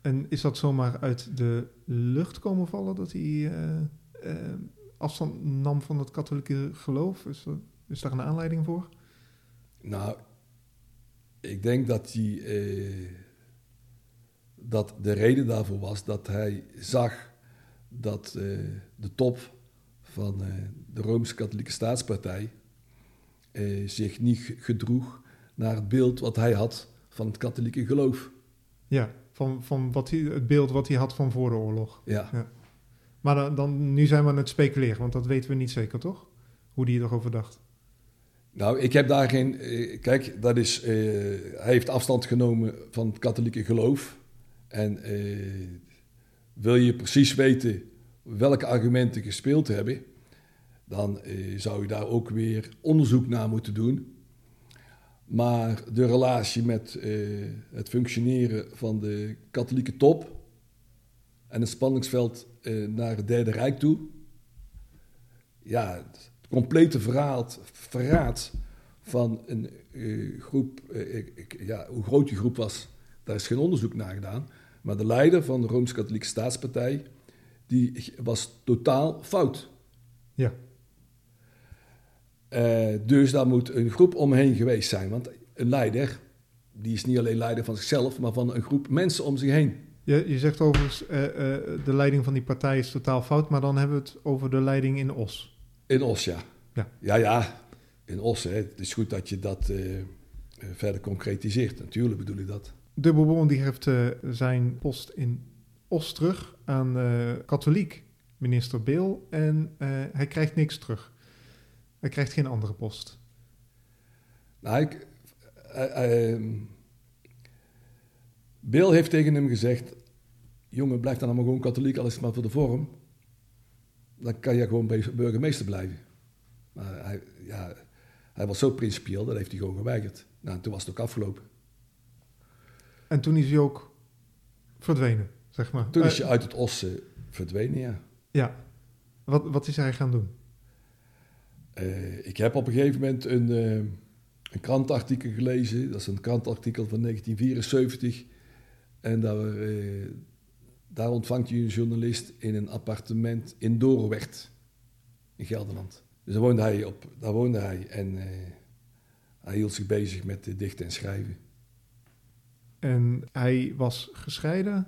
En is dat zomaar uit de lucht komen vallen dat hij afstand nam van het katholieke geloof? Is, er- is daar een aanleiding voor? Nou, ik denk dat hij. eh, dat de reden daarvoor was dat hij zag dat eh, de top van eh, de Rooms-Katholieke Staatspartij zich niet gedroeg naar het beeld wat hij had van het katholieke geloof. Ja, van, van wat hij, het beeld wat hij had van voor de oorlog. Ja, Maar dan, dan, nu zijn we aan het speculeren, want dat weten we niet zeker, toch? Hoe die erover dacht. nou, ik heb daar geen. eh, kijk, dat is. eh, hij heeft afstand genomen van het katholieke geloof. En eh, wil je precies weten welke argumenten gespeeld hebben, dan zou je daar ook weer onderzoek naar moeten doen. Maar de relatie met het functioneren van de katholieke top en het spanningsveld eh, naar het Derde Rijk toe, ja, het complete verhaal, verraad van een eh, groep, eh, ik- ik- ja, hoe groot die groep was, daar is geen onderzoek naar gedaan. Maar de leider van de Rooms-Katholieke Staatspartij, die was totaal fout. Ja. Dus daar moet een groep omheen geweest zijn. Want een leider, die is niet alleen leider van zichzelf, maar van een groep mensen om zich heen. Je, je zegt overigens, eh, de leiding van die partij is totaal fout, maar dan hebben we het over de leiding in Os. In Os, ja. Ja. Ja, ja. In Os, hè. Het is goed dat je dat eh, verder concretiseert. Natuurlijk bedoel ik dat. De Bourbon die geeft eh, zijn post in Os terug aan katholiek minister Bill en hij krijgt niks terug. Hij krijgt geen andere post. Nou, ik, eh, eh, Bill heeft tegen hem gezegd... Jongen, blijf dan allemaal gewoon katholiek, al is het maar voor de vorm. Dan kan je gewoon burgemeester blijven. Maar hij, ja, hij was zo principieel, dat heeft hij gewoon geweigerd. Nou, en toen was het ook afgelopen. En toen is hij ook verdwenen, zeg maar. Toen is Eh, je uit het os eh, verdwenen, ja. Ja. Wat, wat is hij gaan doen? Eh, ik heb op een gegeven moment een, eh, een krantartikel gelezen. Dat is een krantartikel van 1974. En daar, eh, daar ontvangt je een journalist in een appartement in Doorwerd, in Gelderland. Dus daar woonde hij, op, daar woonde hij en eh, hij hield zich bezig met dichten en schrijven. En hij was gescheiden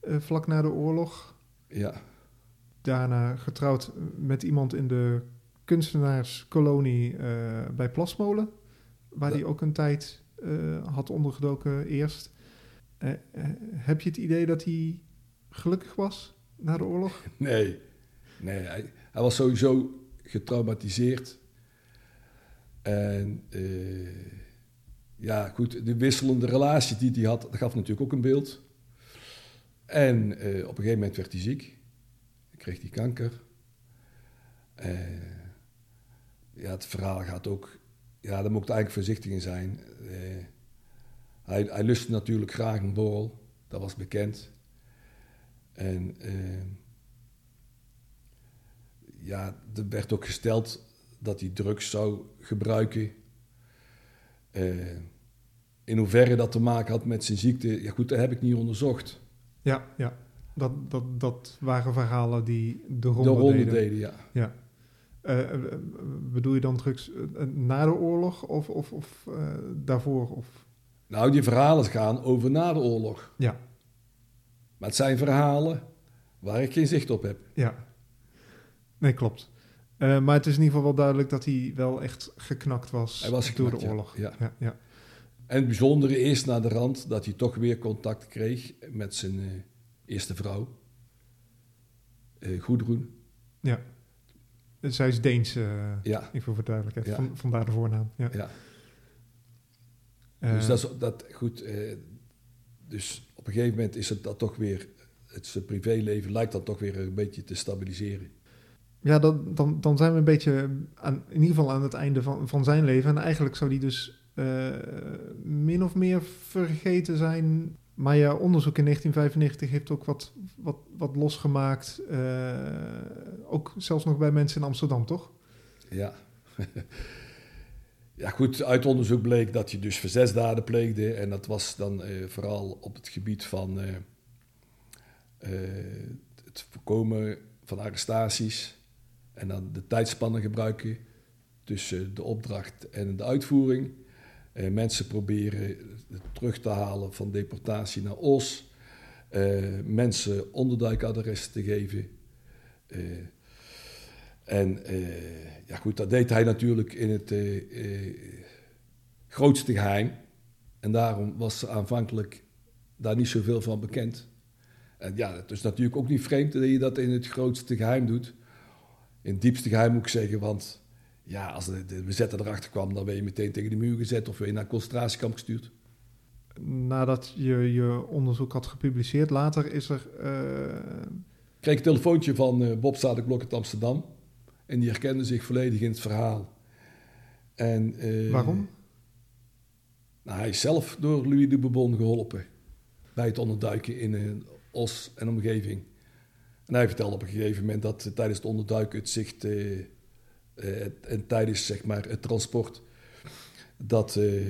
eh, vlak na de oorlog. Ja, Daarna getrouwd met iemand in de kunstenaarskolonie bij Plasmolen, waar hij ook een tijd had ondergedoken eerst. Eh, eh, heb je het idee dat hij gelukkig was na de oorlog? Nee, nee hij, was sowieso getraumatiseerd. En eh, ja, goed, de wisselende relatie die hij had, dat gaf natuurlijk ook een beeld. En op een gegeven moment werd hij ziek. Kreeg hij kanker. Ja, het verhaal gaat ook... Ja, daar moet eigenlijk voorzichtig in zijn. Hij, hij lustte natuurlijk graag een borrel. Dat was bekend. En... eh, ja, er werd ook gesteld dat hij drugs zou gebruiken. Eh, in hoeverre dat te maken had met zijn ziekte, ja goed, dat heb ik niet onderzocht. Ja, ja. Dat, dat, dat waren verhalen die de ronde, de ronde deden. deden, ja. Ja. Eh, bedoel je dan drugs na de oorlog of, of, of daarvoor? Of... Nou, die verhalen gaan over na de oorlog. Ja, Maar het zijn verhalen waar ik geen zicht op heb. ja. Nee, klopt. Eh, maar het is in ieder geval wel duidelijk dat hij wel echt geknakt was, Hij was door de oorlog. Ja. Ja, ja. En het bijzondere is na de rand dat hij toch weer contact kreeg met zijn eh, eerste vrouw, eh Goedroen. ja. Zij is Deens, eh Ja, even voor duidelijkheid. Ja. Van, vandaar de voornaam. Ja. ja. Eh, Dus dat is dat, goed. eh, dus op een gegeven moment is het dat toch weer, het privéleven lijkt dan toch weer een beetje te stabiliseren. Ja, dat, dan, dan zijn we een beetje aan, in ieder geval aan het einde van, van zijn leven. En eigenlijk zou die dus eh, min of meer vergeten zijn. Maar ja, onderzoek in 1995 heeft ook wat, wat, wat losgemaakt. eh, ook zelfs nog bij mensen in Amsterdam, toch? Ja. ja, goed, uit onderzoek bleek dat je dus verzetsdaden pleegde. En dat was dan eh, vooral op het gebied van eh, eh, het voorkomen van arrestaties. En dan de tijdspannen gebruiken tussen de opdracht en de uitvoering. Mensen proberen terug te halen van deportatie naar Os. Mensen onderduikadressen te geven. En ja goed, dat deed hij natuurlijk in het eh, eh, grootste geheim. En daarom was aanvankelijk daar niet zoveel van bekend. En ja, het is natuurlijk ook niet vreemd dat je dat in het grootste geheim doet. In het diepste geheim moet ik zeggen, want ja, als de, de bezetter erachter kwam, dan ben je meteen tegen de muur gezet of ben je naar een concentratiekamp gestuurd. Nadat je je onderzoek had gepubliceerd, later is er... eh, Ik kreeg een telefoontje van Bob Zadeklok uit Amsterdam. En die herkende zich volledig in het verhaal. En, eh, waarom? Nou, hij is zelf door Louis de Bourbon geholpen. Bij het onderduiken in eh, Os en omgeving. En hij vertelde op een gegeven moment dat eh, tijdens het onderduiken het zicht... en tijdens zeg maar, het transport... dat, eh,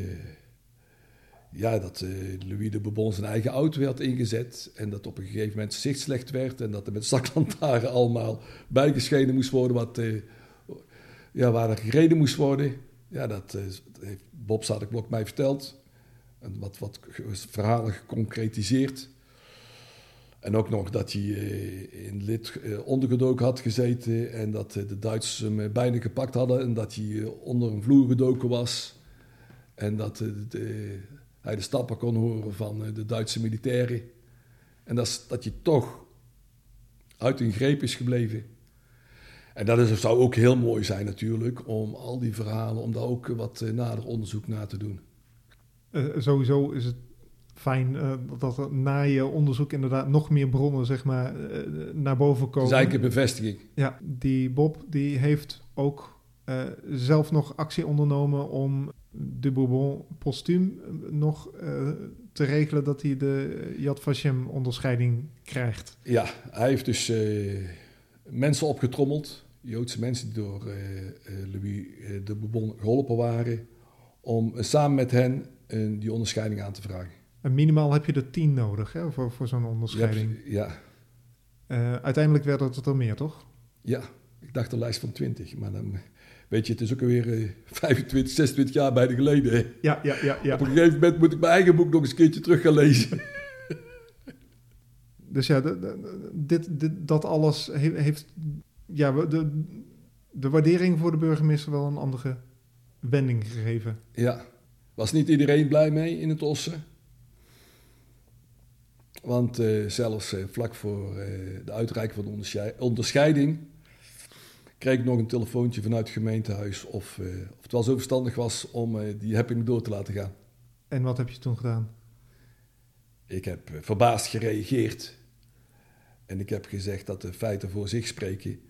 ja, dat eh, Louis de Bourbon zijn eigen auto had ingezet... en dat op een gegeven moment zicht slecht werd... en dat er met zaklantaarn allemaal bijgeschenen moest worden... Wat, eh, ja, waar er gereden moest worden. Ja, dat, eh, heeft Bob Zadeklok mij verteld. En wat, wat verhalen geconcretiseerd. En ook nog dat hij in lid ondergedoken had gezeten en dat de Duitsers hem bijna gepakt hadden en dat hij onder een vloer gedoken was. En dat de- hij de stappen kon horen van eh, de Duitse militairen. En dat, is- dat hij toch uit een greep is gebleven. En dat is, zou ook heel mooi zijn natuurlijk, om al die verhalen, om daar ook wat eh, nader onderzoek naar te doen. Eh, sowieso is het fijn dat er na je onderzoek inderdaad nog meer bronnen zeg maar, naar boven Dat komen. is eigenlijk een bevestiging. Ja, die Bob die heeft ook zelf nog actie ondernomen om de Bourbon postuum eh, nog eh, te regelen dat hij de Yad Vashem onderscheiding krijgt. Ja, hij heeft dus eh, mensen opgetrommeld, Joodse mensen die door Louis de Bourbon geholpen waren, om samen met hen die onderscheiding aan te vragen. En minimaal heb je er tien nodig hè, voor, voor zo'n onderscheiding. ja, uiteindelijk werden het er meer, toch? ja, ik dacht een lijst van 20, maar dan, weet je, het is ook alweer eh, 25, 26 jaar bijna geleden. Ja, ja, ja. ja. Op een gegeven moment moet ik mijn eigen boek nog eens een keertje terug gaan lezen. Dus ja, de- de- de- dit, dit, dat alles he- heeft. Ja, de, de waardering voor de burgemeester wel een andere wending gegeven. Ja, was niet iedereen blij mee in het Ossen. Want uh, zelfs uh, vlak voor uh, de uitreiking van de onderscheiding kreeg ik nog een telefoontje vanuit het gemeentehuis of, of het wel zo verstandig was om die hepping door te laten gaan. En wat heb je toen gedaan? Ik heb verbaasd gereageerd. En ik heb gezegd dat de feiten voor zich spreken.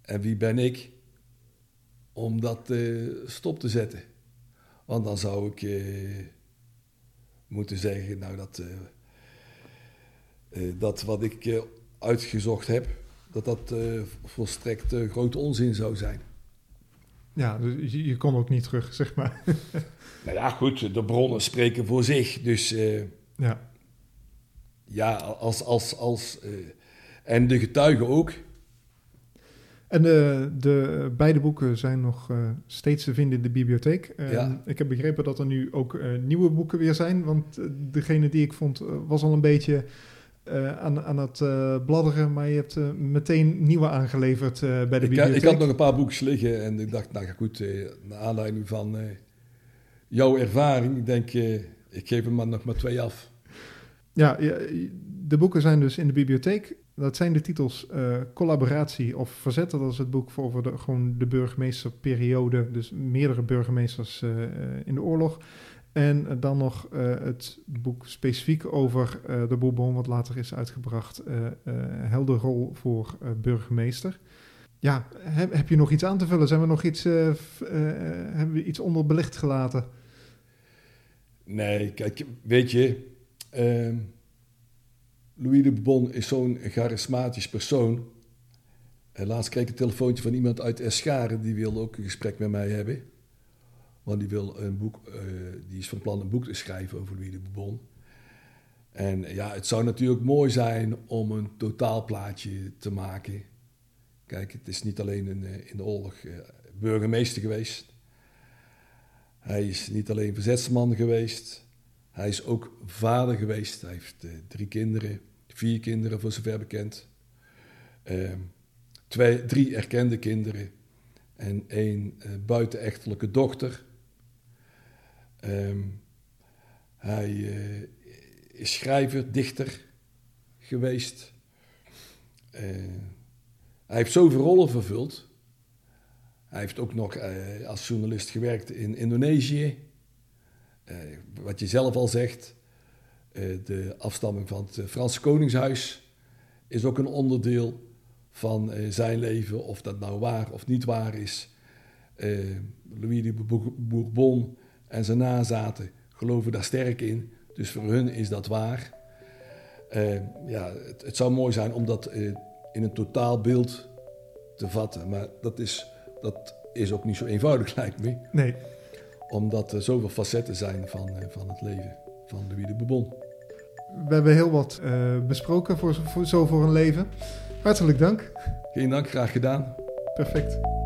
En wie ben ik om dat stop te zetten? Want dan zou ik moeten zeggen, nou dat eh, dat wat ik eh, uitgezocht heb, dat dat uh, volstrekt grote onzin zou zijn. Ja, dus je, je, kon ook niet terug, zeg maar. nou ja, goed, de bronnen spreken voor zich. Dus ja, ja als, als, als, en de getuigen ook. En de, de beide boeken zijn nog steeds te vinden in de bibliotheek. Ja. Ik heb begrepen dat er nu ook nieuwe boeken weer zijn. Want degene die ik vond was al een beetje uh, aan, aan het uh, bladderen, maar je hebt uh, meteen nieuwe aangeleverd bij de ik, bibliotheek. Ik had nog een paar boekjes liggen en ik dacht, nou goed, naar aanleiding van jouw ervaring, ik denk, ik geef hem maar nog maar twee af. Ja, de boeken zijn dus in de bibliotheek. Dat zijn de titels Collaboratie of Verzet. Dat is het boek voor over de, gewoon de burgemeesterperiode. Dus meerdere burgemeesters in de oorlog. En dan nog uh, het boek specifiek over uh, de Bourbon, wat later is uitgebracht. Helder rol voor burgemeester. Ja, heb, je nog iets aan te vullen? Zijn we nog iets, hebben we iets onderbelicht gelaten? Nee, kijk, weet je, ehm, Louis de Bourbon is zo'n charismatisch persoon. Laatst kreeg ik een telefoontje van iemand uit Escharen, die wilde ook een gesprek met mij hebben. Want die, wil een boek, uh, die is van plan een boek te schrijven over Louis de Bourbon. En ja, het zou natuurlijk mooi zijn om een totaalplaatje te maken. Kijk, het is niet alleen in, eh, in de oorlog uh, burgemeester geweest. Hij is niet alleen verzetsman geweest. Hij is ook vader geweest. Hij heeft drie kinderen, vier kinderen voor zover bekend. Ehm, twee, drie erkende kinderen en één buitenechtelijke dochter. Ehm, hij uh, is schrijver, dichter geweest. Uh, hij heeft zoveel rollen vervuld. Hij heeft ook nog uh, als journalist gewerkt in Indonesië. wat je zelf al zegt, de afstamming van het Franse Koningshuis is ook een onderdeel van zijn leven. Of dat nou waar of niet waar is. Louis de Bourbon en zijn nazaten geloven daar sterk in. Dus voor hun is dat waar. Uh, ja, het, het, zou mooi zijn om dat uh, in een totaalbeeld te vatten. Maar dat is, dat is ook niet zo eenvoudig, lijkt me. Nee. Omdat er zoveel facetten zijn van, uh, van het leven van Louis de Bourbon. We hebben heel wat besproken voor, voor, zo voor een leven. Hartelijk dank. Geen dank, graag gedaan. Perfect.